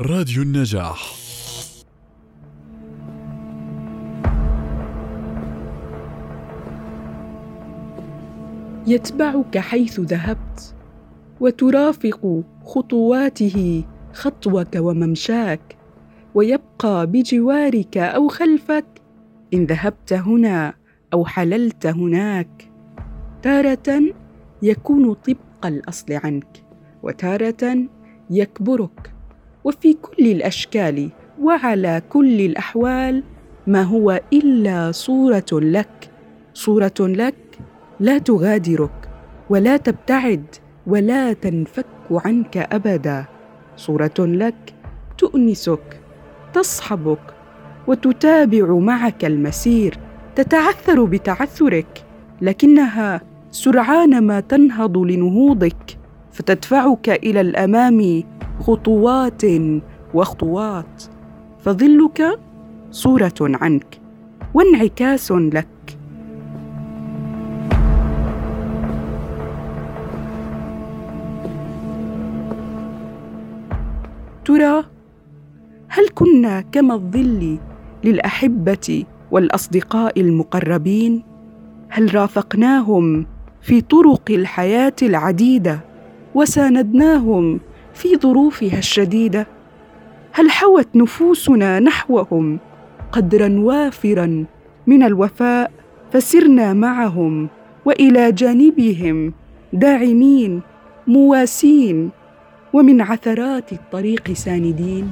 راديو النجاح. يتبعك حيث ذهبت وترافق خطواته خطوك وممشاك ويبقى بجوارك أو خلفك إن ذهبت هنا أو حللت هناك. تارة يكون طبق الأصل عنك وتارة يكبرك وفي كل الأشكال وعلى كل الأحوال ما هو إلا صورة لك. صورة لك لا تغادرك ولا تبتعد ولا تنفك عنك أبدا. صورة لك تؤنسك تصحبك وتتابع معك المسير تتعثر بتعثرك لكنها سرعان ما تنهض لنهوضك فتدفعك إلى الأمام خطوات وخطوات فظلك صورة عنك وانعكاس لك. ترى هل كنا كما الظل للأحبة والأصدقاء المقربين؟ هل رافقناهم في طرق الحياة العديدة وساندناهم في ظروفها الشديدة. هل حوت نفوسنا نحوهم قدرا وافرا من الوفاء؟ فسرنا معهم وإلى جانبهم داعمين مواسين ومن عثرات الطريق ساندين.